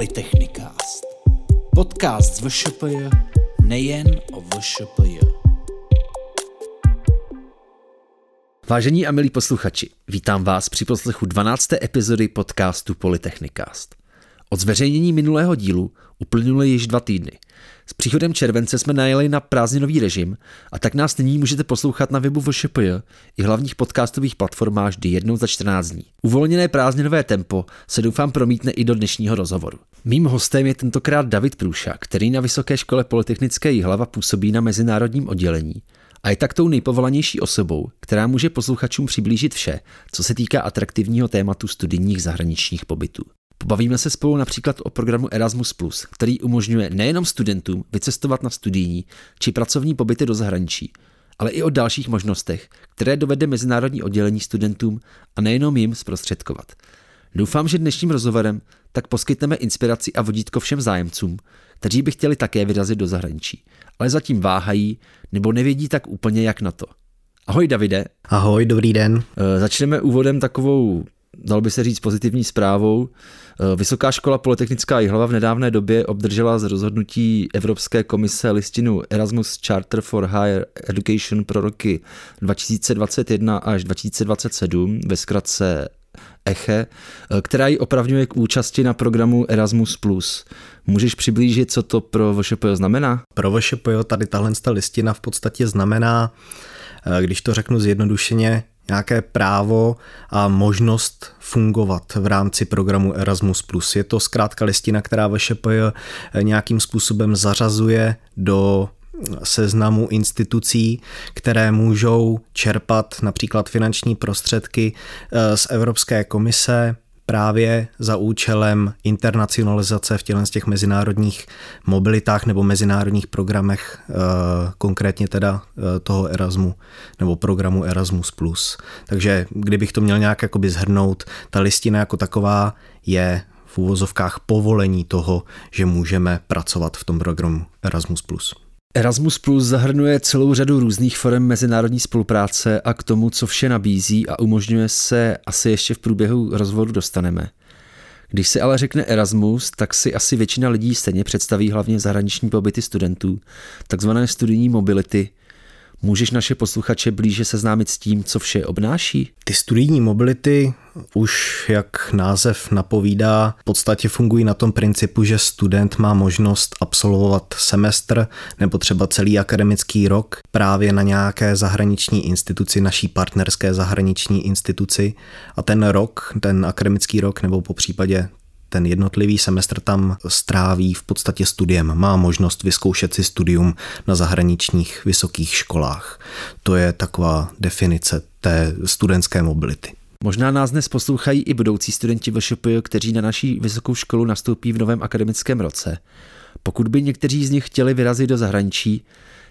Polytechnikast. Podcast z VŠPJ nejen o VŠPJ. Vážení a milí posluchači, vítám vás při poslechu 12. epizody podcastu Polytechnikast. Od zveřejnění minulého dílu uplynuly již dva týdny. S příchodem července jsme najeli na prázdninový režim a tak nás nyní můžete poslouchat na webu VŠPJ i hlavních podcastových platformách vždy jednou za 14 dní. Uvolněné prázdninové tempo se doufám promítne i do dnešního rozhovoru. Mým hostem je tentokrát David Průša, který na Vysoké škole Polytechnické Jihlava působí na mezinárodním oddělení a je tak tou nejpovolanější osobou, která může posluchačům přiblížit vše, co se týká atraktivního tématu studijních zahraničních pobytů. Pobavíme se spolu například o programu Erasmus+, který umožňuje nejenom studentům vycestovat na studijní či pracovní pobyty do zahraničí, ale i o dalších možnostech, které dovede mezinárodní oddělení studentům a nejenom jim zprostředkovat. Doufám, že dnešním rozhovorem tak poskytneme inspiraci a vodítko všem zájemcům, kteří by chtěli také vyrazit do zahraničí, ale zatím váhají nebo nevědí tak úplně jak na to. Ahoj Davide. Ahoj, dobrý den. E, začneme úvodem takovou dalo by se říct pozitivní zprávou. Eh, Vysoká škola Polytechnická Jihlava v nedávné době obdržela z rozhodnutí Evropské komise listinu Erasmus Charter for Higher Education pro roky 2021 až 2027, ve zkratce ECHE, eh, která ji opravňuje k účasti na programu Erasmus+. Můžeš přiblížit, co to pro VŠPO znamená? Pro VŠPO tady tahle listina v podstatě znamená, eh, když to řeknu zjednodušeně, nějaké právo a možnost fungovat v rámci programu Erasmus+. Je to zkrátka listina, která VŠPJ nějakým způsobem zařazuje do seznamu institucí, které můžou čerpat například finanční prostředky eh, z Evropské komise právě za účelem internacionalizace v těchto z těch mezinárodních mobilitách nebo mezinárodních programech, eh, konkrétně teda eh, toho Erasmu nebo programu Erasmus+. Takže kdybych to měl nějak jakoby zhrnout, ta listina jako taková je v úvozovkách povolení toho, že můžeme pracovat v tom programu Erasmus+. Erasmus Plus zahrnuje celou řadu různých forem mezinárodní spolupráce a k tomu, co vše nabízí a umožňuje se, asi ještě v průběhu rozvodu dostaneme. Když se ale řekne Erasmus, tak si asi většina lidí stejně představí hlavně zahraniční pobyty studentů, takzvané studijní mobility, Můžeš naše posluchače blíže seznámit s tím, co vše obnáší? Ty studijní mobility už, jak název napovídá, v podstatě fungují na tom principu, že student má možnost absolvovat semestr nebo třeba celý akademický rok právě na nějaké zahraniční instituci, naší partnerské zahraniční instituci a ten rok, ten akademický rok nebo po případě ten jednotlivý semestr tam stráví v podstatě studiem. Má možnost vyzkoušet si studium na zahraničních vysokých školách. To je taková definice té studentské mobility. Možná nás dnes poslouchají i budoucí studenti VŠPJ, kteří na naší vysokou školu nastoupí v novém akademickém roce. Pokud by někteří z nich chtěli vyrazit do zahraničí,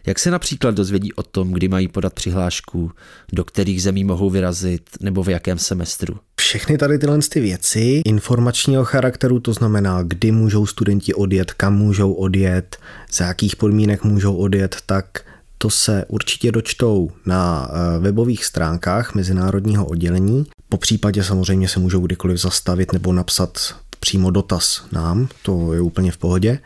jak se například dozvědí o tom, kdy mají podat přihlášku, do kterých zemí mohou vyrazit nebo v jakém semestru? Všechny tady tyhle ty věci informačního charakteru, to znamená, kdy můžou studenti odjet, kam můžou odjet, za jakých podmínek můžou odjet, tak to se určitě dočtou na eh, webových stránkách mezinárodního oddělení. Po případě samozřejmě se můžou kdykoliv zastavit nebo napsat přímo dotaz nám, to je úplně v pohodě.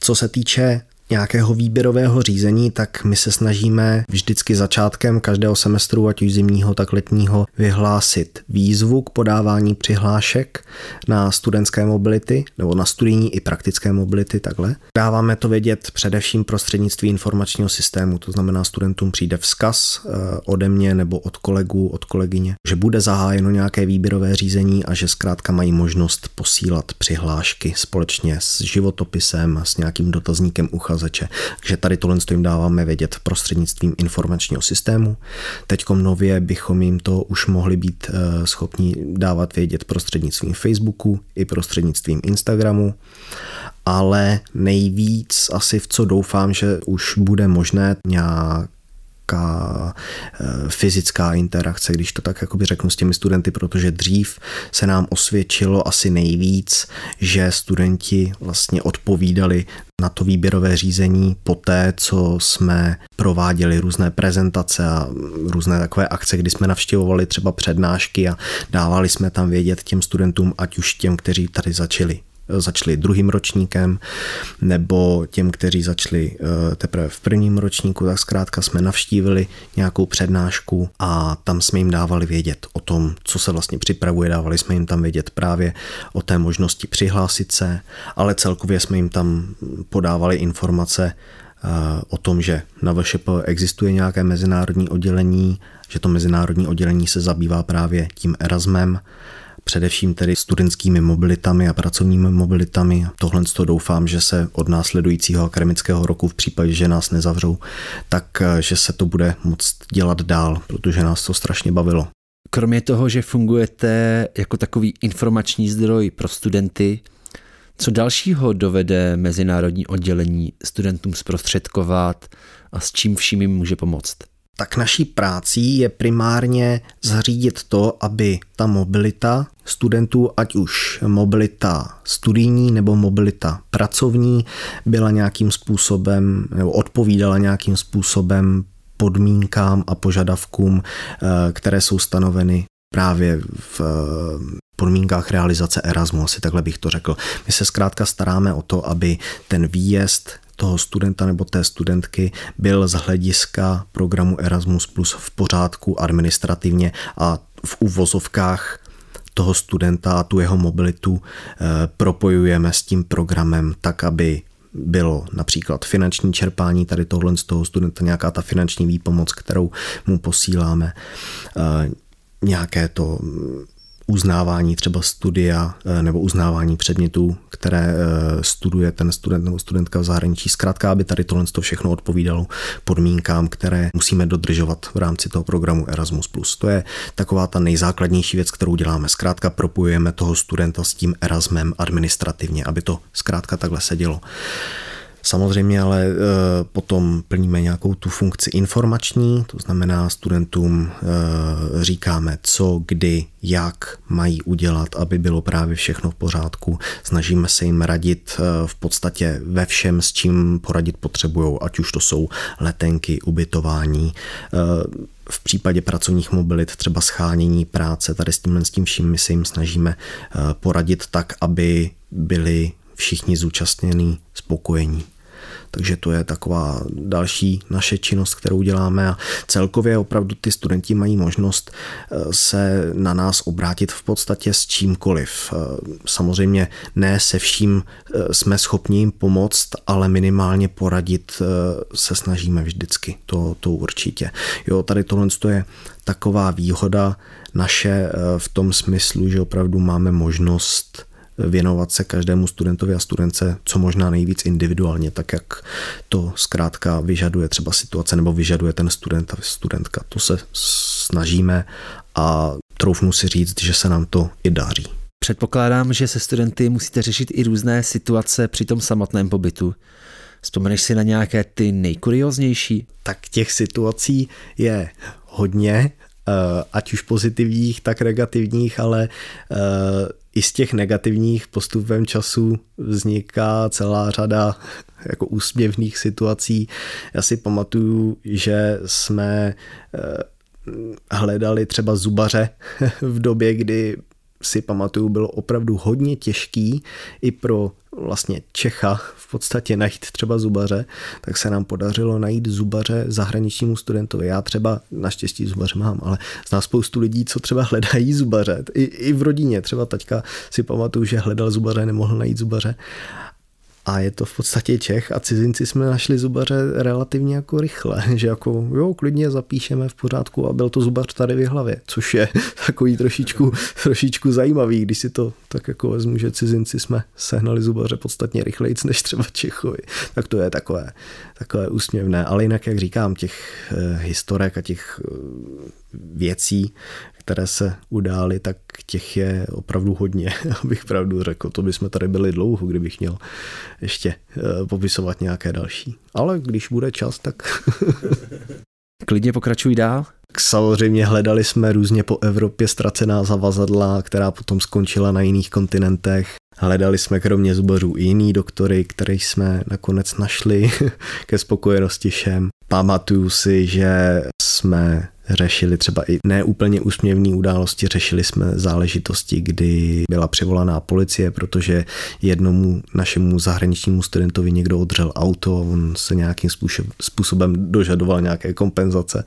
Co se týče nějakého výběrového řízení, tak my se snažíme vždycky začátkem každého semestru, ať už zimního, tak letního, vyhlásit výzvu k podávání přihlášek na studentské mobility nebo na studijní i praktické mobility takhle. Dáváme to vědět především prostřednictvím informačního systému, to znamená studentům přijde vzkaz eh, ode mě nebo od kolegů, od kolegyně, že bude zahájeno nějaké výběrové řízení a že zkrátka mají možnost posílat přihlášky společně s životopisem a s nějakým dotazníkem uchazeče uchazeče. Takže tady tohle jim dáváme vědět prostřednictvím informačního systému. Teď nově bychom jim to už mohli být eh, schopni dávat vědět prostřednictvím Facebooku i prostřednictvím Instagramu ale nejvíc asi v co doufám, že už bude možné nějak nějaká eh, fyzická interakce, když to tak jakoby řeknu s těmi studenty, protože dřív se nám osvědčilo asi nejvíc, že studenti vlastně odpovídali na to výběrové řízení po té, co jsme prováděli různé prezentace a různé takové akce, kdy jsme navštěvovali třeba přednášky a dávali jsme tam vědět těm studentům, ať už těm, kteří tady začali začali druhým ročníkem, nebo těm, kteří začali teprve v prvním ročníku, tak zkrátka jsme navštívili nějakou přednášku a tam jsme jim dávali vědět o tom, co se vlastně připravuje, dávali jsme jim tam vědět právě o té možnosti přihlásit se, ale celkově jsme jim tam podávali informace o tom, že na VŠP existuje nějaké mezinárodní oddělení, že to mezinárodní oddělení se zabývá právě tím Erasmem, především tedy studentskými mobilitami a pracovními mobilitami. Tohle to doufám, že se od následujícího akademického roku v případě, že nás nezavřou, tak že se to bude moct dělat dál, protože nás to strašně bavilo. Kromě toho, že fungujete jako takový informační zdroj pro studenty, co dalšího dovede mezinárodní oddělení studentům zprostředkovat a s čím vším jim může pomoct? Tak naší prácí je primárně zařídit to, aby ta mobilita studentů, ať už mobilita studijní nebo mobilita pracovní, byla nějakým způsobem nebo odpovídala nějakým způsobem podmínkám a požadavkům, eh, které jsou stanoveny právě v eh, podmínkách realizace Erasmu, asi takhle bych to řekl. My se zkrátka staráme o to, aby ten výjezd toho studenta nebo té studentky byl z hlediska programu Erasmus Plus v pořádku administrativně a v uvozovkách toho studenta a tu jeho mobilitu eh, propojujeme s tím programem tak, aby bylo například finanční čerpání tady tohle z toho studenta, nějaká ta finanční výpomoc, kterou mu posíláme, eh, nějaké to uznávání třeba studia eh, nebo uznávání předmětů, které eh, studuje ten student nebo studentka v zahraničí. Zkrátka, aby tady tohle to všechno odpovídalo podmínkám, které musíme dodržovat v rámci toho programu Erasmus+. To je taková ta nejzákladnější věc, kterou děláme. Zkrátka propojujeme toho studenta s tím Erasmem administrativně, aby to zkrátka takhle sedělo. Samozřejmě ale e, potom plníme nějakou tu funkci informační, to znamená studentům e, říkáme, co, kdy, jak mají udělat, aby bylo právě všechno v pořádku. Snažíme se jim radit e, v podstatě ve všem, s čím poradit potřebují, ať už to jsou letenky, ubytování, v případě pracovních mobilit třeba schánění práce, tady s tímhle s tím vším my se jim snažíme poradit tak, aby byli všichni zúčastnění spokojení. Takže to je taková další naše činnost, kterou děláme a celkově opravdu ty studenti mají možnost eh, se na nás obrátit v podstatě s čímkoliv. Eh, samozřejmě ne se vším eh, jsme schopni jim pomoct, ale minimálně poradit se snažíme vždycky, to, to určitě. Jo, tady tohle je taková výhoda naše v tom smyslu, že opravdu máme možnost věnovat se každému studentovi a studence co možná nejvíc individuálně, tak jak to zkrátka vyžaduje třeba situace nebo vyžaduje ten student a studentka. To se snažíme a troufnu si říct, že se nám to i daří. Předpokládám, že se studenty musíte řešit i různé situace při tom samotném pobytu. Vzpomeneš si na nějaké ty nejkurioznější? Tak těch situací je hodně, ať už pozitivních, tak negativních, ale eh, i z těch negativních postupem času vzniká celá řada jako úsměvných situací. Já si pamatuju, že jsme eh, hledali třeba zubaře v době, kdy si pamatuju, bylo opravdu hodně těžký i pro vlastně Čecha v podstatě najít třeba zubaře, tak se nám podařilo najít zubaře zahraničnímu studentovi. Já třeba naštěstí zubaře mám, ale znám spoustu lidí, co třeba hledají zubaře. I, i v rodině, třeba taťka si pamatuju, že hledal zubaře, nemohl najít zubaře a je to v podstatě Čech a cizinci jsme našli zubaře relativně jako rychle, že jako jo, klidně zapíšeme v pořádku a byl to zubař tady v hlavě, což je takový trošičku, trošičku zajímavý, když si to tak jako vezmu, že cizinci jsme sehnali zubaře podstatně rychleji než třeba Čechovi, tak to je takové, takové úsměvné, ale jinak, jak říkám, těch eh, historek a těch eh, věcí, které se udály, tak těch je opravdu hodně, abych pravdu řekl. To bychom tady byli dlouho, kdybych měl ještě eh, popisovat nějaké další. Ale když bude čas, tak... Klidně pokračuj dál. Samozřejmě hledali jsme různě po Evropě ztracená zavazadla, která potom skončila na jiných kontinentech. Hledali jsme kromě zubařů i jiný doktory, které jsme nakonec našli ke spokojenosti všem. Pamatuju si, že jsme řešili třeba i neúplně úsměvné události, řešili jsme záležitosti, kdy byla přivolaná policie, protože jednomu našemu zahraničnímu studentovi někdo odřel auto a on se nějakým způsobem dožadoval nějaké kompenzace,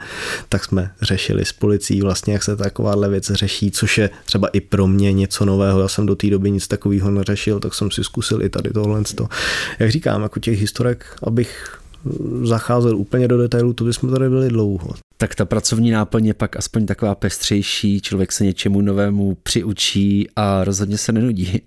tak jsme řešili s policií vlastně, jak se takováhle věc řeší, což je třeba i pro mě něco nového. Já jsem do té doby nic takového neřešil, tak jsem si zkusil i tady tohle. Jak říkám, jako těch historek, abych zacházel úplně do detailů, to bychom tady byli dlouho. Tak ta pracovní náplň je pak aspoň taková pestřejší, člověk se něčemu novému přiučí a rozhodně se nenudí.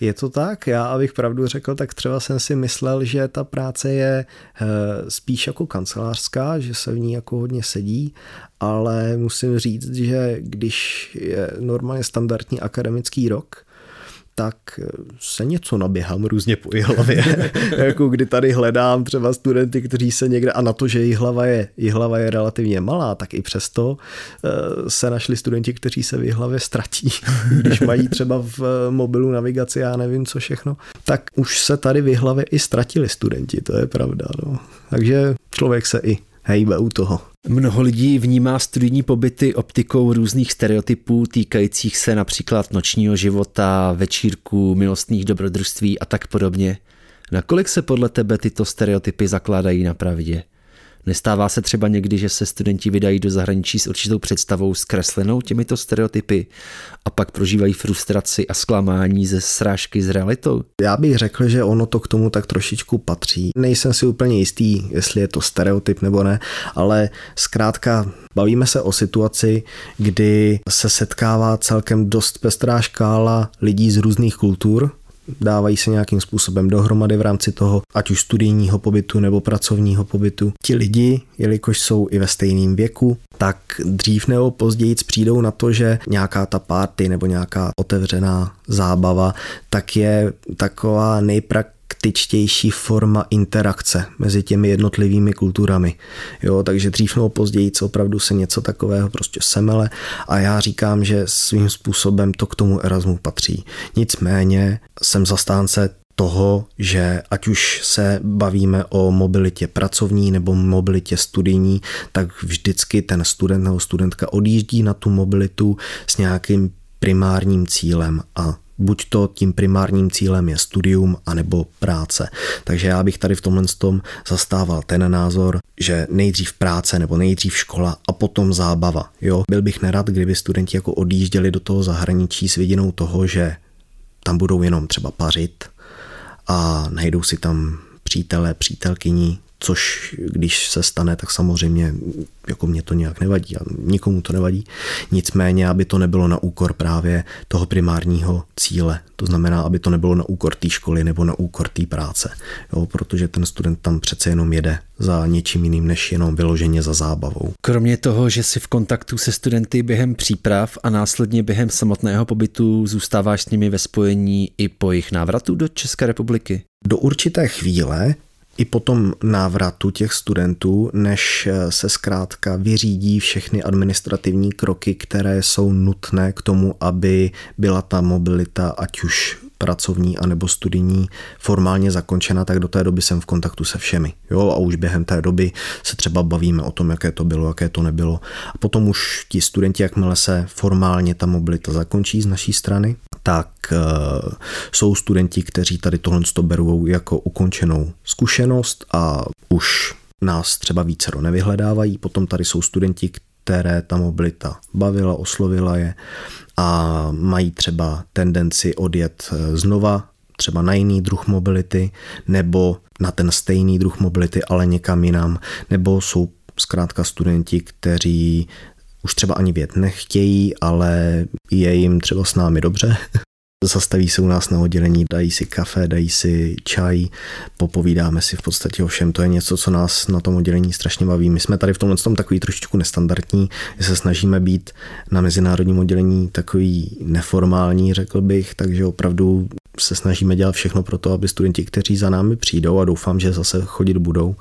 Je to tak? Já, abych pravdu řekl, tak třeba jsem si myslel, že ta práce je eh, spíš jako kancelářská, že se v ní jako hodně sedí, ale musím říct, že když je normálně standardní akademický rok, tak se něco naběhám různě po hlavě. jako kdy tady hledám třeba studenty, kteří se někde, a na to, že jejich hlava je, jejich hlava je relativně malá, tak i přesto eh, se našli studenti, kteří se v jejich hlavě ztratí. Když mají třeba v mobilu navigaci, já nevím co všechno, tak už se tady v hlavě i ztratili studenti, to je pravda. No. Takže člověk se i hejbe u toho. Mnoho lidí vnímá studijní pobyty optikou různých stereotypů týkajících se například nočního života, večírků, milostných dobrodružství a tak podobně. Nakolik se podle tebe tyto stereotypy zakládají na pravdě? Nestává se třeba někdy, že se studenti vydají do zahraničí s určitou představou zkreslenou těmito stereotypy a pak prožívají frustraci a zklamání ze srážky s realitou? Já bych řekl, že ono to k tomu tak trošičku patří. Nejsem si úplně jistý, jestli je to stereotyp nebo ne, ale zkrátka bavíme se o situaci, kdy se setkává celkem dost pestrá škála lidí z různých kultur, dávají se nějakým způsobem dohromady v rámci toho, ať už studijního pobytu nebo pracovního pobytu. Ti lidi, jelikož jsou i ve stejném věku, tak dřív nebo později přijdou na to, že nějaká ta party nebo nějaká otevřená zábava, tak je taková nejprak praktičtější forma interakce mezi těmi jednotlivými kulturami. Jo, takže dřív nebo později opravdu se něco takového prostě semele a já říkám, že svým způsobem to k tomu Erasmu patří. Nicméně jsem zastánce toho, že ať už se bavíme o mobilitě pracovní nebo mobilitě studijní, tak vždycky ten student nebo studentka odjíždí na tu mobilitu s nějakým primárním cílem a buď to tím primárním cílem je studium anebo práce. Takže já bych tady v tomhle tom zastával ten názor, že nejdřív práce nebo nejdřív škola a potom zábava. Jo, byl bych nerad, kdyby studenti jako odjížděli do toho zahraničí s vidinou toho, že tam budou jenom třeba pařit a najdou si tam přítele, přítelkyni, což když se stane, tak samozřejmě jako mě to nějak nevadí a nikomu to nevadí. Nicméně, aby to nebylo na úkor právě toho primárního cíle. To znamená, aby to nebylo na úkor té školy nebo na úkor té práce. Jo, protože ten student tam přece jenom jede za něčím jiným, než jenom vyloženě za zábavou. Kromě toho, že jsi v kontaktu se studenty během příprav a následně během samotného pobytu zůstáváš s nimi ve spojení i po jejich návratu do České republiky? Do určité chvíle i po tom návratu těch studentů, než se zkrátka vyřídí všechny administrativní kroky, které jsou nutné k tomu, aby byla ta mobilita, ať už pracovní anebo studijní formálně zakončena, tak do té doby jsem v kontaktu se všemi. Jo, a už během té doby se třeba bavíme o tom, jaké to bylo, jaké to nebylo. A potom už ti studenti, jakmile se formálně ta mobilita zakončí z naší strany, tak uh, jsou studenti, kteří tady tohle berou jako ukončenou zkušenost a už nás třeba více nevyhledávají. Potom tady jsou studenti, které ta mobilita bavila, oslovila je a mají třeba tendenci odjet eh, znova třeba na jiný druh mobility nebo na ten stejný druh mobility, ale někam jinam, nebo jsou zkrátka studenti, kteří už třeba ani vět nechtějí, ale je jim třeba s námi dobře, Zastaví se u nás na oddělení, dají si kafe, dají si čaj, popovídáme si v podstatě o všem. To je něco, co nás na tom oddělení strašně baví. My jsme tady v tomhle tom takový trošičku nestandardní, že se snažíme být na mezinárodním oddělení takový neformální, řekl bych, takže opravdu se snažíme dělat všechno pro to, aby studenti, kteří za námi přijdou a doufám, že zase chodit budou,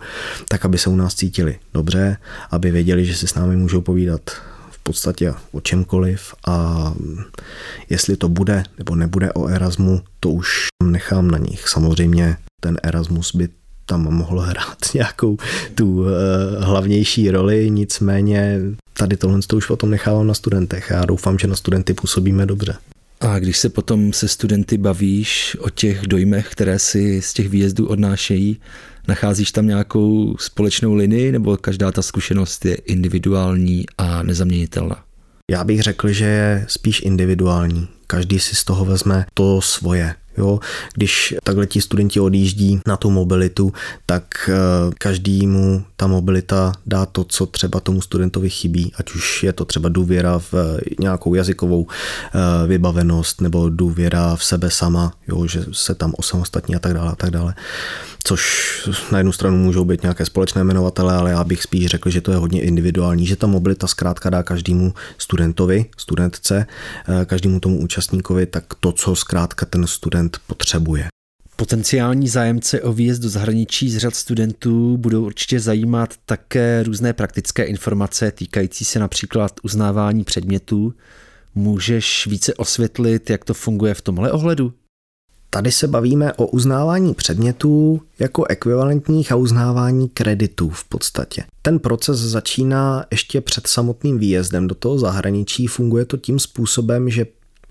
tak aby se u nás cítili dobře, aby věděli, že si s námi můžou povídat podstatě o čemkoliv a jestli to bude nebo nebude o Erasmu, to už nechám na nich. Samozřejmě ten Erasmus by tam mohl hrát nějakou tu uh, hlavnější roli, nicméně tady tohle to už potom nechávám na studentech. Já doufám, že na studenty působíme dobře. A když se potom se studenty bavíš o těch dojmech, které si z těch výjezdů odnášejí, nacházíš tam nějakou společnou linii nebo každá ta zkušenost je individuální a nezaměnitelná? Já bych řekl, že je spíš individuální. Každý si z toho vezme to svoje. Jo, když takhle ti studenti odjíždí na tu mobilitu, tak eh, každému ta mobilita dá to, co třeba tomu studentovi chybí, ať už je to třeba důvěra v eh, nějakou jazykovou eh, vybavenost nebo důvěra v sebe sama, jo, že se tam osamostatní a tak dále a tak dále. Což na jednu stranu můžou být nějaké společné jmenovatele, ale já bych spíš řekl, že to je hodně individuální, že ta mobilita zkrátka dá každému studentovi, studentce, každému tomu účastníkovi, tak to, co zkrátka ten student potřebuje. Potenciální zájemce o výjezd do zahraničí z řad studentů budou určitě zajímat také různé praktické informace týkající se například uznávání předmětů. Můžeš více osvětlit, jak to funguje v tomhle ohledu? Tady se bavíme o uznávání předmětů jako ekvivalentních a uznávání kreditů v podstatě. Ten proces začíná ještě před samotným výjezdem do toho zahraničí. Funguje to tím způsobem, že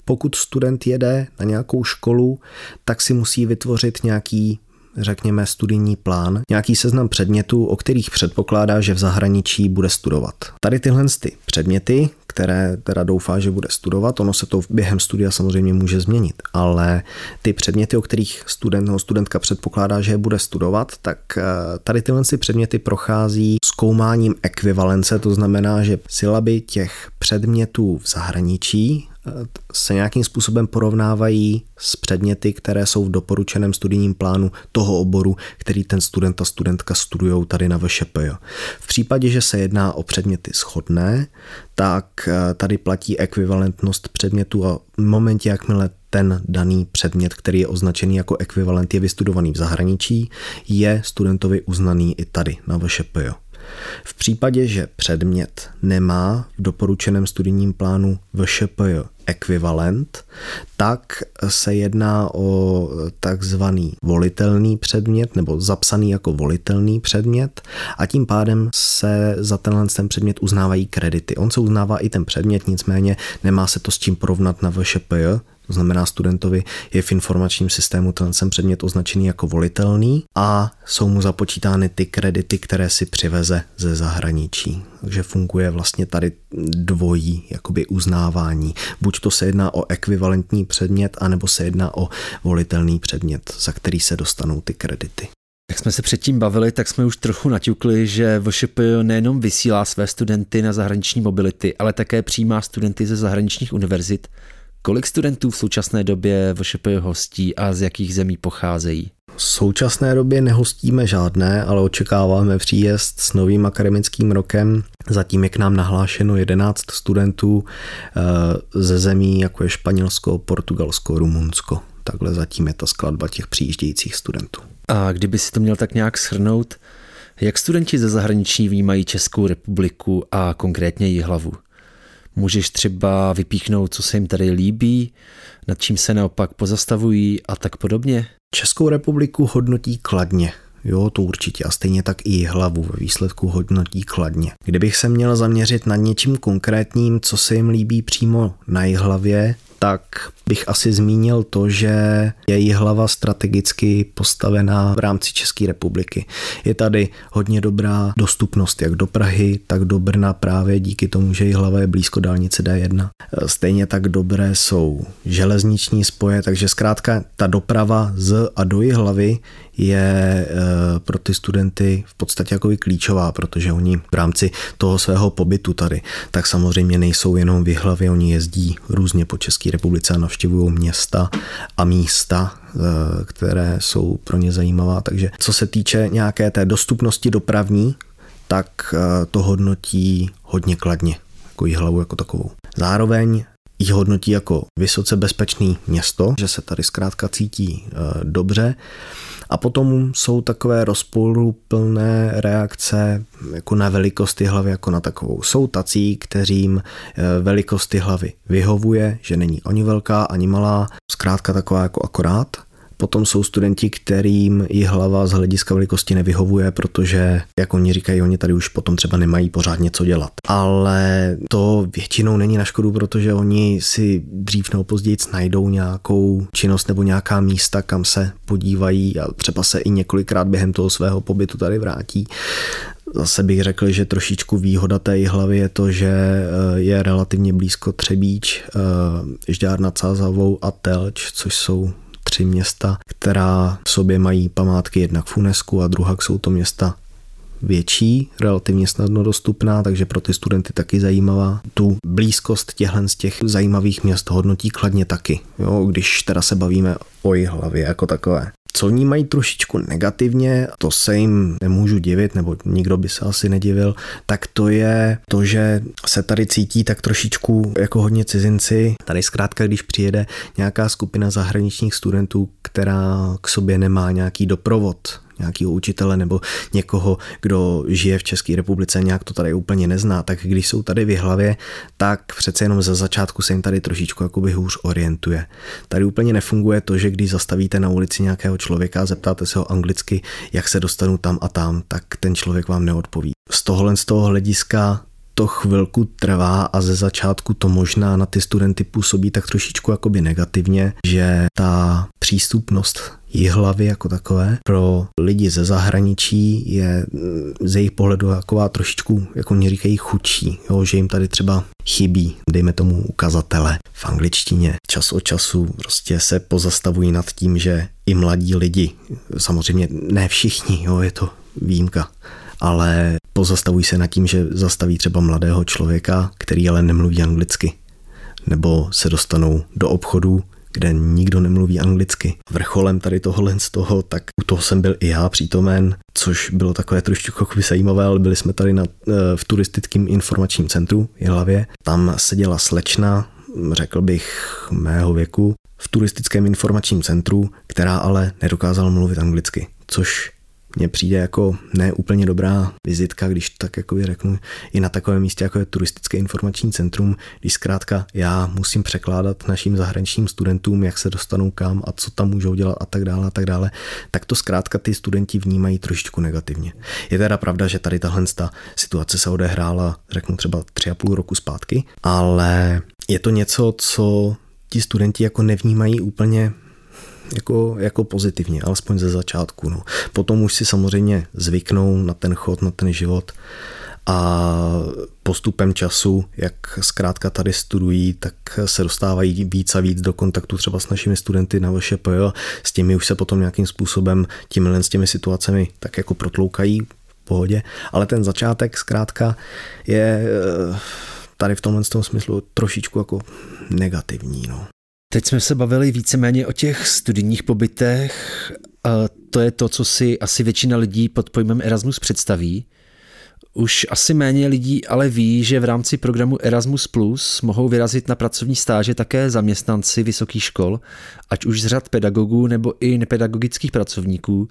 pokud student jede na nějakou školu, tak si musí vytvořit nějaký řekněme, studijní plán, nějaký seznam předmětů, o kterých předpokládá, že v zahraničí bude studovat. Tady tyhle ty předměty, které teda doufá, že bude studovat, ono se to během studia samozřejmě může změnit, ale ty předměty, o kterých student nebo studentka předpokládá, že je bude studovat, tak eh, tady tyhle ty předměty prochází zkoumáním ekvivalence, to znamená, že sylaby těch předmětů v zahraničí se nějakým způsobem porovnávají s předměty, které jsou v doporučeném studijním plánu toho oboru, který ten student a studentka studují tady na VŠP. V případě, že se jedná o předměty shodné, tak eh, tady platí ekvivalentnost předmětu a v momentě, jakmile ten daný předmět, který je označený jako ekvivalent, je vystudovaný v zahraničí, je studentovi uznaný i tady na VŠP. V případě, že předmět nemá v doporučeném studijním plánu VŠP ekvivalent, tak se jedná o takzvaný volitelný předmět nebo zapsaný jako volitelný předmět a tím pádem se za tenhle ten předmět uznávají kredity. On se uznává i ten předmět, nicméně nemá se to s čím porovnat na VŠP, to znamená, studentovi je v informačním systému ten předmět označený jako volitelný a jsou mu započítány ty kredity, které si přiveze ze zahraničí. Takže funguje vlastně tady dvojí jakoby uznávání. Buď to se jedná o ekvivalentní předmět, anebo se jedná o volitelný předmět, za který se dostanou ty kredity. Jak jsme se předtím bavili, tak jsme už trochu naťukli, že VŠP nejenom vysílá své studenty na zahraniční mobility, ale také přijímá studenty ze zahraničních univerzit Kolik studentů v současné době VŠP hostí a z jakých zemí pocházejí? V současné době nehostíme žádné, ale očekáváme příjezd s novým akademickým rokem. Zatím je k nám nahlášeno 11 studentů eh, ze zemí, jako je Španělsko, Portugalsko, Rumunsko. Takhle zatím je ta skladba těch přijíždějících studentů. A kdyby si to měl tak nějak shrnout, jak studenti ze zahraničí vnímají Českou republiku a konkrétně Jihlavu? Můžeš třeba vypíchnout, co se jim tady líbí, nad čím se naopak pozastavují a tak podobně? Českou republiku hodnotí kladně. Jo, to určitě. A stejně tak i hlavu ve výsledku hodnotí kladně. Kdybych se měl zaměřit na něčím konkrétním, co se jim líbí přímo na hlavě, tak bych asi zmínil to, že je hlava strategicky postavená v rámci České republiky. Je tady hodně dobrá dostupnost jak do Prahy, tak do Brna právě díky tomu, že hlava je blízko dálnice D1. Stejně tak dobré jsou železniční spoje, takže zkrátka ta doprava z a do hlavy je eh, pro ty studenty v podstatě jako klíčová, protože oni v rámci toho svého pobytu tady, tak samozřejmě nejsou jenom v hlavě, oni jezdí různě po České republice a navštěvují města a místa, eh, které jsou pro ně zajímavá. Takže co se týče nějaké té dostupnosti dopravní, tak eh, to hodnotí hodně kladně, jako hlavu jako takovou. Zároveň ji hodnotí jako vysoce bezpečný město, že se tady zkrátka cítí dobře a potom jsou takové rozporuplné reakce jako na velikosti hlavy jako na takovou. Jsou tací, kterým eh, velikosti hlavy vyhovuje, že není ani velká, ani malá, zkrátka taková jako akorát. Potom jsou studenti, kterým i hlava z hlediska velikosti nevyhovuje, protože, jak oni říkají, oni tady už potom třeba nemají pořád něco dělat. Ale to většinou není na škodu, protože oni si dřív nebo později najdou nějakou činnost nebo nějaká místa, kam se podívají a třeba se i několikrát během toho svého pobytu tady vrátí. Zase bych řekl, že trošičku výhoda té hlavy je to, že eh, je relativně blízko Třebíč, eh, Žďár nad Sázavou a Telč, což jsou tři města, která v sobě mají památky jednak v UNESCO a druhá jsou to města větší, relativně snadno dostupná, takže pro ty studenty taky zajímavá. Tu blízkost těchhle z těch zajímavých měst hodnotí kladně taky, jo, když teda se bavíme o hlavě jako takové. Co ní mají trošičku negativně, to se jim nemůžu divit, nebo nikdo by se asi nedivil, tak to je to, že se tady cítí tak trošičku jako hodně cizinci. Tady zkrátka, když přijede nějaká skupina zahraničních studentů, která k sobě nemá nějaký doprovod, nějakého učitele nebo někoho, kdo žije v České republice, nějak to tady úplně nezná, tak když jsou tady v hlavě, tak přece jenom za začátku se jim tady trošičku jakoby hůř orientuje. Tady úplně nefunguje to, že když zastavíte na ulici nějakého člověka a zeptáte se ho anglicky, jak se dostanu tam a tam, tak ten člověk vám neodpoví. Z tohohle z toho hlediska to chvilku trvá a ze začátku to možná na ty studenty působí tak trošičku jakoby negativně, že ta přístupnost hlavy jako takové pro lidi ze zahraničí je mm, z jejich pohledu taková trošičku, jako oni říkají, chudší, jo, že jim tady třeba chybí, dejme tomu ukazatele v angličtině. Čas od času prostě se pozastavují nad tím, že i mladí lidi, samozřejmě ne všichni, jo, je to výjimka, ale pozastavují se nad tím, že zastaví třeba mladého člověka, který ale nemluví anglicky. Nebo se dostanou do obchodu, kde nikdo nemluví anglicky. Vrcholem tady tohohle z toho, tak u toho jsem byl i já přítomen, což bylo takové trošku zajímavé, ale byli jsme tady na, eh, v turistickém informačním centru v hlavě. Tam seděla slečna, řekl bych mého věku, v turistickém informačním centru, která ale nedokázala mluvit anglicky, což mně přijde jako ne úplně dobrá vizitka, když tak jako řeknu, i na takovém místě, jako je turistické informační centrum, když zkrátka já musím překládat našim zahraničním studentům, jak se dostanou kam a co tam můžou dělat a tak dále a tak dále, tak to zkrátka ty studenti vnímají trošičku negativně. Je teda pravda, že tady tahle situace se odehrála, řeknu třeba tři a půl roku zpátky, ale je to něco, co ti studenti jako nevnímají úplně jako, jako pozitivně, alespoň ze začátku. No. Potom už si samozřejmě zvyknou na ten chod, na ten život a postupem času, jak zkrátka tady studují, tak se dostávají víc a víc do kontaktu třeba s našimi studenty na VŠP s těmi už se potom nějakým způsobem tímhle s těmi situacemi tak jako protloukají v pohodě, ale ten začátek zkrátka je eh, tady v tomhle tom smyslu trošičku jako negativní. No. Teď jsme se bavili víceméně o těch studijních pobytech. A to je to, co si asi většina lidí pod pojmem Erasmus představí. Už asi méně lidí ale ví, že v rámci programu Erasmus Plus mohou vyrazit na pracovní stáže také zaměstnanci vysokých škol, ať už z řad pedagogů nebo i nepedagogických pracovníků.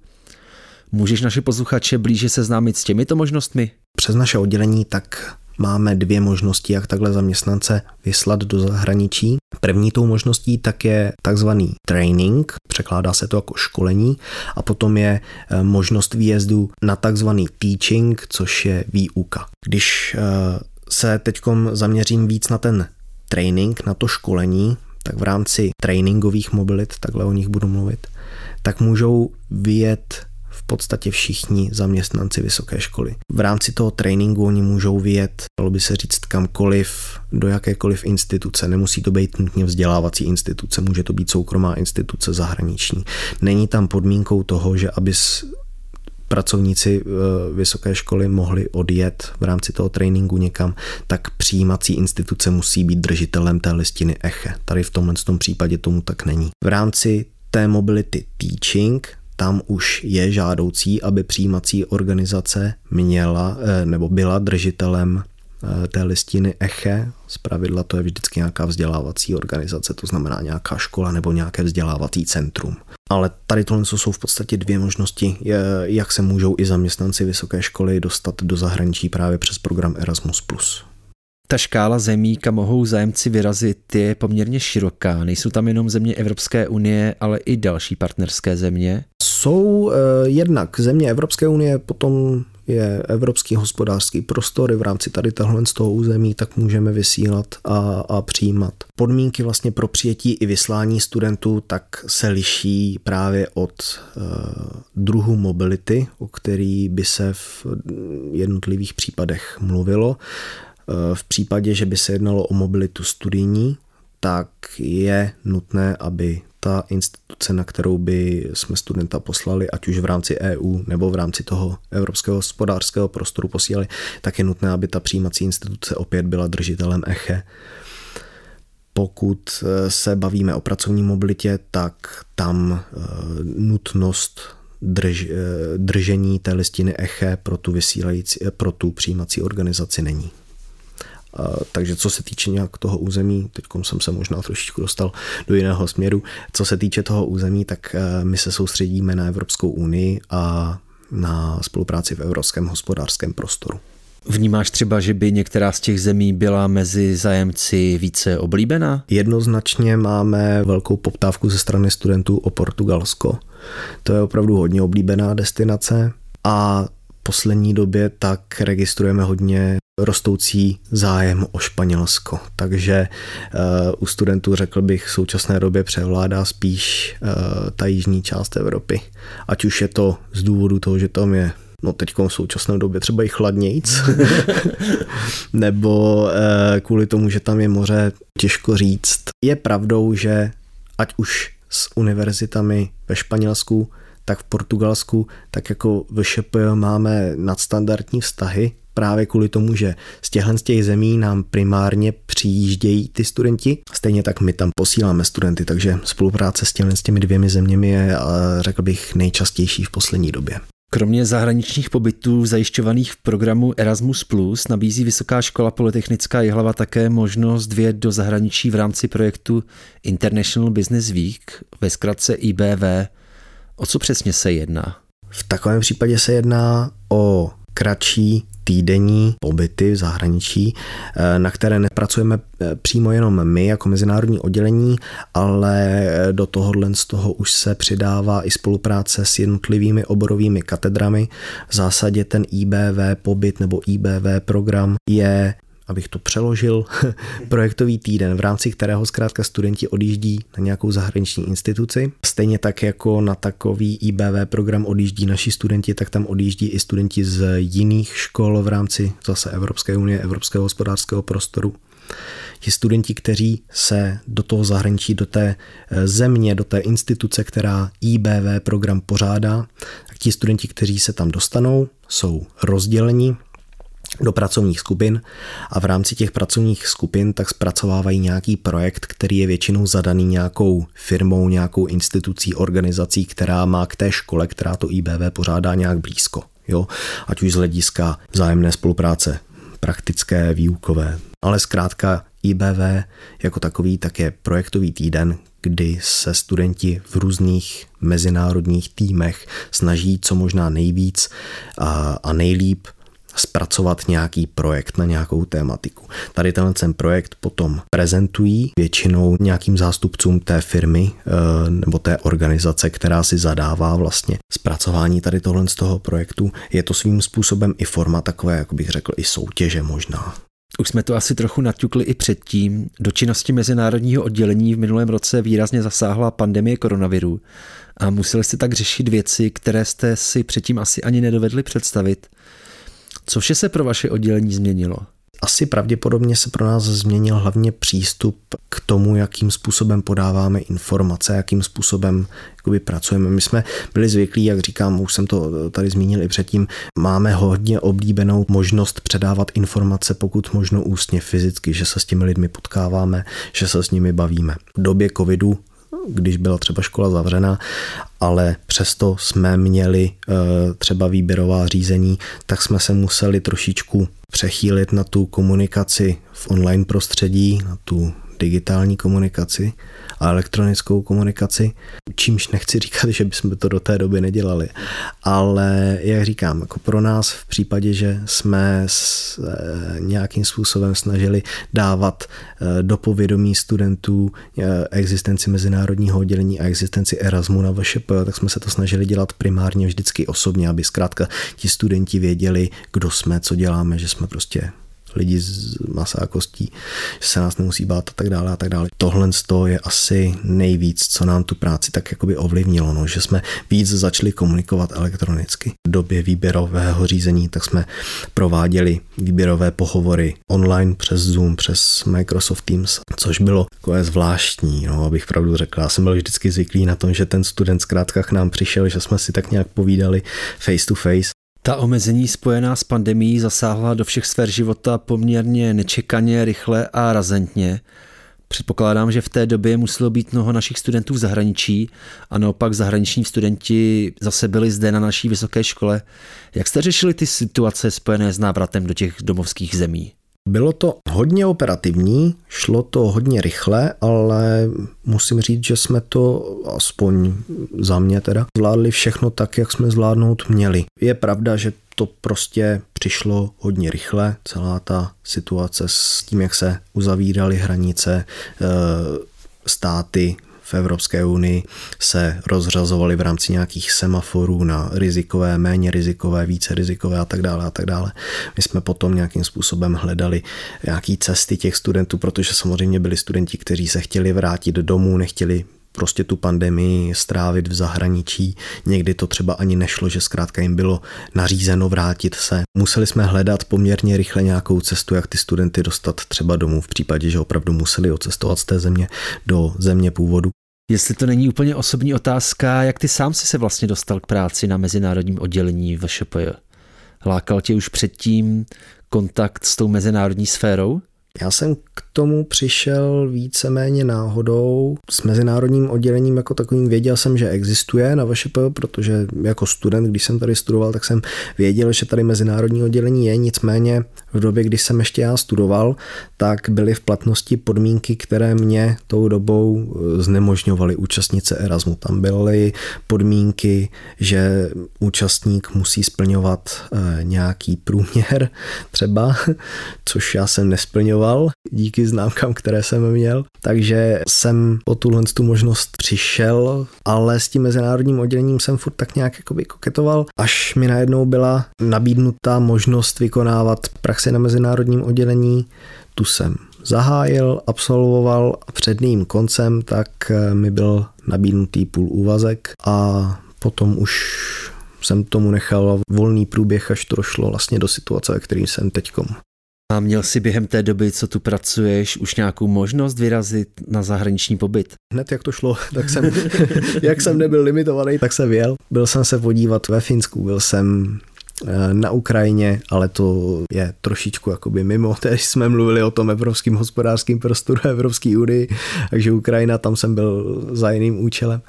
Můžeš naše posluchače blíže seznámit s těmito možnostmi? Přes naše oddělení tak máme dvě možnosti, jak takhle zaměstnance vyslat do zahraničí. První tou možností tak je takzvaný training, překládá se to jako školení, a potom je eh, možnost výjezdu na takzvaný teaching, což je výuka. Když eh, se teď zaměřím víc na ten training, na to školení, tak v rámci tréninkových mobilit, takhle o nich budu mluvit, tak můžou vyjet podstatě všichni zaměstnanci vysoké školy. V rámci toho tréninku oni můžou vyjet, dalo by se říct, kamkoliv, do jakékoliv instituce. Nemusí to být nutně vzdělávací instituce, může to být soukromá instituce zahraniční. Není tam podmínkou toho, že aby pracovníci e, vysoké školy mohli odjet v rámci toho tréninku někam, tak přijímací instituce musí být držitelem té listiny ECHE. Tady v tomhle tom případě tomu tak není. V rámci té mobility teaching tam už je žádoucí, aby přijímací organizace měla eh, nebo byla držitelem eh, té listiny ECHE. Z pravidla to je vždycky nějaká vzdělávací organizace, to znamená nějaká škola nebo nějaké vzdělávací centrum. Ale tady tohle jsou v podstatě dvě možnosti, jak se můžou i zaměstnanci vysoké školy dostat do zahraničí právě přes program Erasmus+. Ta škála zemí, kam mohou zájemci vyrazit, je poměrně široká. Nejsou tam jenom země Evropské unie, ale i další partnerské země. Jsou eh, jednak země Evropské unie, potom je Evropský hospodářský prostor, v rámci tady tohle z toho území, tak můžeme vysílat a, a přijímat. Podmínky vlastně pro přijetí i vyslání studentů tak se liší právě od uh, druhu mobility, o který by se v jednotlivých případech mluvilo. Uh, v případě, že by se jednalo o mobilitu studijní, tak je nutné, aby ta instituce, na kterou by jsme studenta poslali, ať už v rámci EU nebo v rámci toho evropského hospodářského prostoru posílali, tak je nutné, aby ta přijímací instituce opět byla držitelem ECHE. Pokud eh, se bavíme o pracovní mobilitě, tak tam eh, nutnost drž, eh, držení té listiny ECHE pro tu, vysílající, pro tu přijímací organizaci není. Takže co se týče nějak toho území, teď jsem se možná trošičku dostal do jiného směru, co se týče toho území, tak eh, my se soustředíme na Evropskou unii a na spolupráci v evropském hospodářském prostoru. Vnímáš třeba, že by některá z těch zemí byla mezi zájemci více oblíbená? Jednoznačně máme velkou poptávku ze strany studentů o Portugalsko. To je opravdu hodně oblíbená destinace a poslední době tak registrujeme hodně rostoucí zájem o Španělsko. Takže uh, u studentů, řekl bych, v současné době převládá spíš uh, ta jižní část Evropy. Ať už je to z důvodu toho, že tam je no teď v současné době třeba i chladnějc, nebo uh, kvůli tomu, že tam je moře, těžko říct. Je pravdou, že ať už s univerzitami ve Španělsku, tak v Portugalsku, tak jako v ŠP máme nadstandardní vztahy, právě kvůli tomu, že z těchto z těch zemí nám primárně přijíždějí ty studenti. Stejně tak my tam posíláme studenty, takže spolupráce s těmi, s těmi dvěmi zeměmi je, řekl bych, nejčastější v poslední době. Kromě zahraničních pobytů zajišťovaných v programu Erasmus+, nabízí Vysoká škola Polytechnická Jihlava také možnost vyjet do zahraničí v rámci projektu International Business Week, ve zkratce IBV. O co přesně se jedná? V takovém případě se jedná o kratší týdenní pobyty v zahraničí, eh, na které nepracujeme eh, přímo jenom my jako mezinárodní oddělení, ale eh, do tohohle z toho už se přidává i spolupráce s jednotlivými oborovými katedrami. V zásadě ten IBV pobyt nebo IBV program je abych to přeložil, projektový týden, v rámci kterého zkrátka studenti odjíždí na nějakou zahraniční instituci. Stejně tak jako na takový IBV program odjíždí naši studenti, tak tam odjíždí i studenti z jiných škol v rámci zase Evropské unie, Evropského hospodářského prostoru. Ti studenti, kteří se do toho zahraničí, do té eh, země, do té instituce, která IBV program pořádá, tak ti studenti, kteří se tam dostanou, jsou rozděleni do pracovních skupin a v rámci těch pracovních skupin tak zpracovávají nějaký projekt, který je většinou zadaný nějakou firmou, nějakou institucí, organizací, která má k té škole, která to IBV pořádá nějak blízko. Jo? Ať už z hlediska vzájemné spolupráce, praktické, výukové. Ale zkrátka IBV jako takový tak je projektový týden, kdy se studenti v různých mezinárodních týmech snaží co možná nejvíc a, a nejlíp zpracovat nějaký projekt na nějakou tématiku. Tady tenhle ten projekt potom prezentují většinou nějakým zástupcům té firmy eh, nebo té organizace, která si zadává vlastně zpracování tady tohle z toho projektu. Je to svým způsobem i forma takové, jak bych řekl, i soutěže možná. Už jsme to asi trochu naťukli i předtím. Do činnosti mezinárodního oddělení v minulém roce výrazně zasáhla pandemie koronaviru a museli jste tak řešit věci, které jste si předtím asi ani nedovedli představit. Co vše se pro vaše oddělení změnilo? Asi pravděpodobně se pro nás změnil hlavně přístup k tomu, jakým způsobem podáváme informace, jakým způsobem jakoby pracujeme. My jsme byli zvyklí, jak říkám, už jsem to tady zmínil i předtím, máme hodně oblíbenou možnost předávat informace, pokud možno ústně fyzicky, že se s těmi lidmi potkáváme, že se s nimi bavíme. V době covidu když byla třeba škola zavřena, ale přesto jsme měli eh, třeba výběrová řízení, tak jsme se museli trošičku přechýlit na tu komunikaci v online prostředí, na tu digitální komunikaci a elektronickou komunikaci, čímž nechci říkat, že bychom to do té doby nedělali. Ale jak říkám, jako pro nás v případě, že jsme s, e, nějakým způsobem snažili dávat e, do povědomí studentů e, existenci mezinárodního oddělení a existenci Erasmu na VŠP, tak jsme se to snažili dělat primárně vždycky osobně, aby zkrátka ti studenti věděli, kdo jsme, co děláme, že jsme prostě lidi z masa a kostí, že se nás nemusí bát a tak dále a tak dále. Tohle je asi nejvíc, co nám tu práci tak jakoby ovlivnilo, no, že jsme víc začali komunikovat elektronicky. V době výběrového řízení tak jsme prováděli výběrové pohovory online přes Zoom, přes Microsoft Teams, což bylo takové zvláštní, no, abych pravdu řekl. Já jsem byl vždycky zvyklý na tom, že ten student zkrátka k nám přišel, že jsme si tak nějak povídali face to face ta omezení spojená s pandemí zasáhla do všech sfér života poměrně nečekaně, rychle a razentně. Předpokládám, že v té době muselo být mnoho našich studentů v zahraničí a naopak zahraniční studenti zase byli zde na naší vysoké škole. Jak jste řešili ty situace spojené s návratem do těch domovských zemí? Bylo to hodně operativní, šlo to hodně rychle, ale musím říct, že jsme to aspoň za mě teda zvládli všechno tak, jak jsme zvládnout měli. Je pravda, že to prostě přišlo hodně rychle, celá ta situace s tím, jak se uzavíraly hranice, eh, státy v Evropské unii se rozřazovaly v rámci nějakých semaforů na rizikové, méně rizikové, více rizikové a tak dále a tak dále. My jsme potom nějakým způsobem hledali nějaký cesty těch studentů, protože samozřejmě byli studenti, kteří se chtěli vrátit domů, nechtěli prostě tu pandemii strávit v zahraničí. Někdy to třeba ani nešlo, že zkrátka jim bylo nařízeno vrátit se. Museli jsme hledat poměrně rychle nějakou cestu, jak ty studenty dostat třeba domů v případě, že opravdu museli odcestovat z té země do země původu. Jestli to není úplně osobní otázka, jak ty sám si se vlastně dostal k práci na mezinárodním oddělení VŠPJ? Lákal tě už předtím kontakt s tou mezinárodní sférou? Já jsem k tomu přišel víceméně náhodou. S mezinárodním oddělením jako takovým věděl jsem, že existuje na VŠP, protože jako student, když jsem tady studoval, tak jsem věděl, že tady mezinárodní oddělení je. Nicméně v době, kdy jsem ještě já studoval, tak byly v platnosti podmínky, které mě tou dobou eh, znemožňovaly účastnice Erasmu. Tam byly podmínky, že účastník musí splňovat eh, nějaký průměr třeba, což já jsem nesplňoval díky známkám, které jsem měl. Takže jsem o tuhle tu možnost přišel, ale s tím mezinárodním oddělením jsem furt tak nějak jakoby koketoval, až mi najednou byla nabídnuta možnost vykonávat praxi na mezinárodním oddělení, tu jsem zahájil, absolvoval a před ním koncem tak eh, mi byl nabídnutý půl úvazek a potom už jsem tomu nechal volný průběh, až to šlo vlastně do situace, ve které jsem teďkom. A měl jsi během té doby, co tu pracuješ, už nějakou možnost vyrazit na zahraniční pobyt? Hned jak to šlo, tak jsem, jak jsem nebyl limitovaný, tak jsem věl. Byl jsem se podívat ve Finsku, byl jsem na Ukrajině, ale to je trošičku jakoby mimo. Teď jsme mluvili o tom evropském hospodářském prostoru Evropské unii, takže Ukrajina, tam jsem byl za jiným účelem.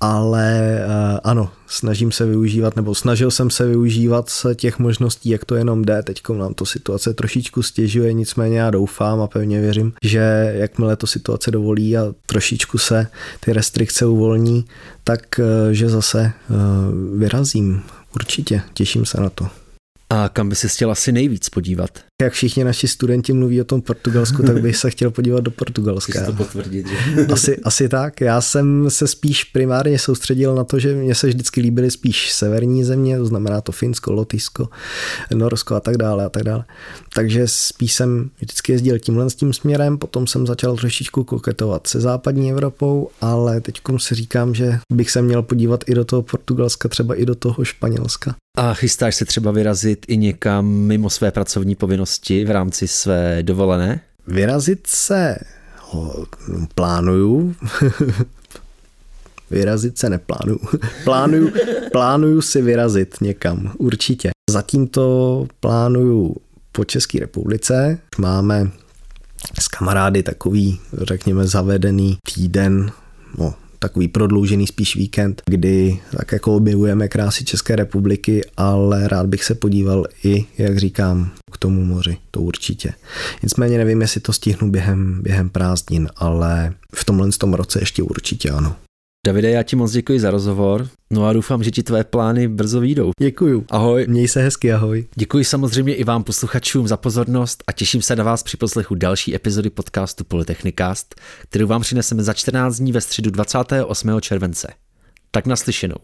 Ale eh, ano, snažím se využívat, nebo snažil jsem se využívat těch možností, jak to jenom jde. Teď nám to situace trošičku stěžuje, nicméně já doufám a pevně věřím, že jakmile to situace dovolí a trošičku se ty restrikce uvolní, tak eh, že zase vyrazím Určitě, těším se na to. A kam by se chtěl asi nejvíc podívat? Jak všichni naši studenti mluví o tom Portugalsku, tak bych se chtěl podívat do Portugalska. to potvrdit, že? Asi, asi tak. Já jsem se spíš primárně soustředil na to, že mě se vždycky líbily spíš severní země, to znamená to Finsko, Lotyšsko, Norsko a tak dále a tak dále. Takže spíš jsem vždycky jezdil tímhle s tím směrem, potom jsem začal trošičku koketovat se západní Evropou, ale teď si říkám, že bych se měl podívat i do toho Portugalska, třeba i do toho Španělska. A chystáš se třeba vyrazit i někam mimo své pracovní povinnosti v rámci své dovolené? Vyrazit se plánuju. vyrazit se neplánuju. plánuju. Plánuju si vyrazit někam, určitě. Zatím to plánuju po České republice. Máme s kamarády takový, řekněme, zavedený týden, no, takový prodloužený spíš víkend, kdy tak jako objevujeme krásy České republiky, ale rád bych se podíval i, jak říkám, k tomu moři, to určitě. Nicméně nevím, jestli to stihnu během, během prázdnin, ale v tomhle tom roce ještě určitě ano. Davide, já ti moc děkuji za rozhovor. No a doufám, že ti tvé plány brzo výjdou. Děkuju. Ahoj. Měj se hezky, ahoj. Děkuji samozřejmě i vám posluchačům za pozornost a těším se na vás při poslechu další epizody podcastu Polytechnicast, kterou vám přineseme za 14 dní ve středu 28. července. Tak naslyšenou.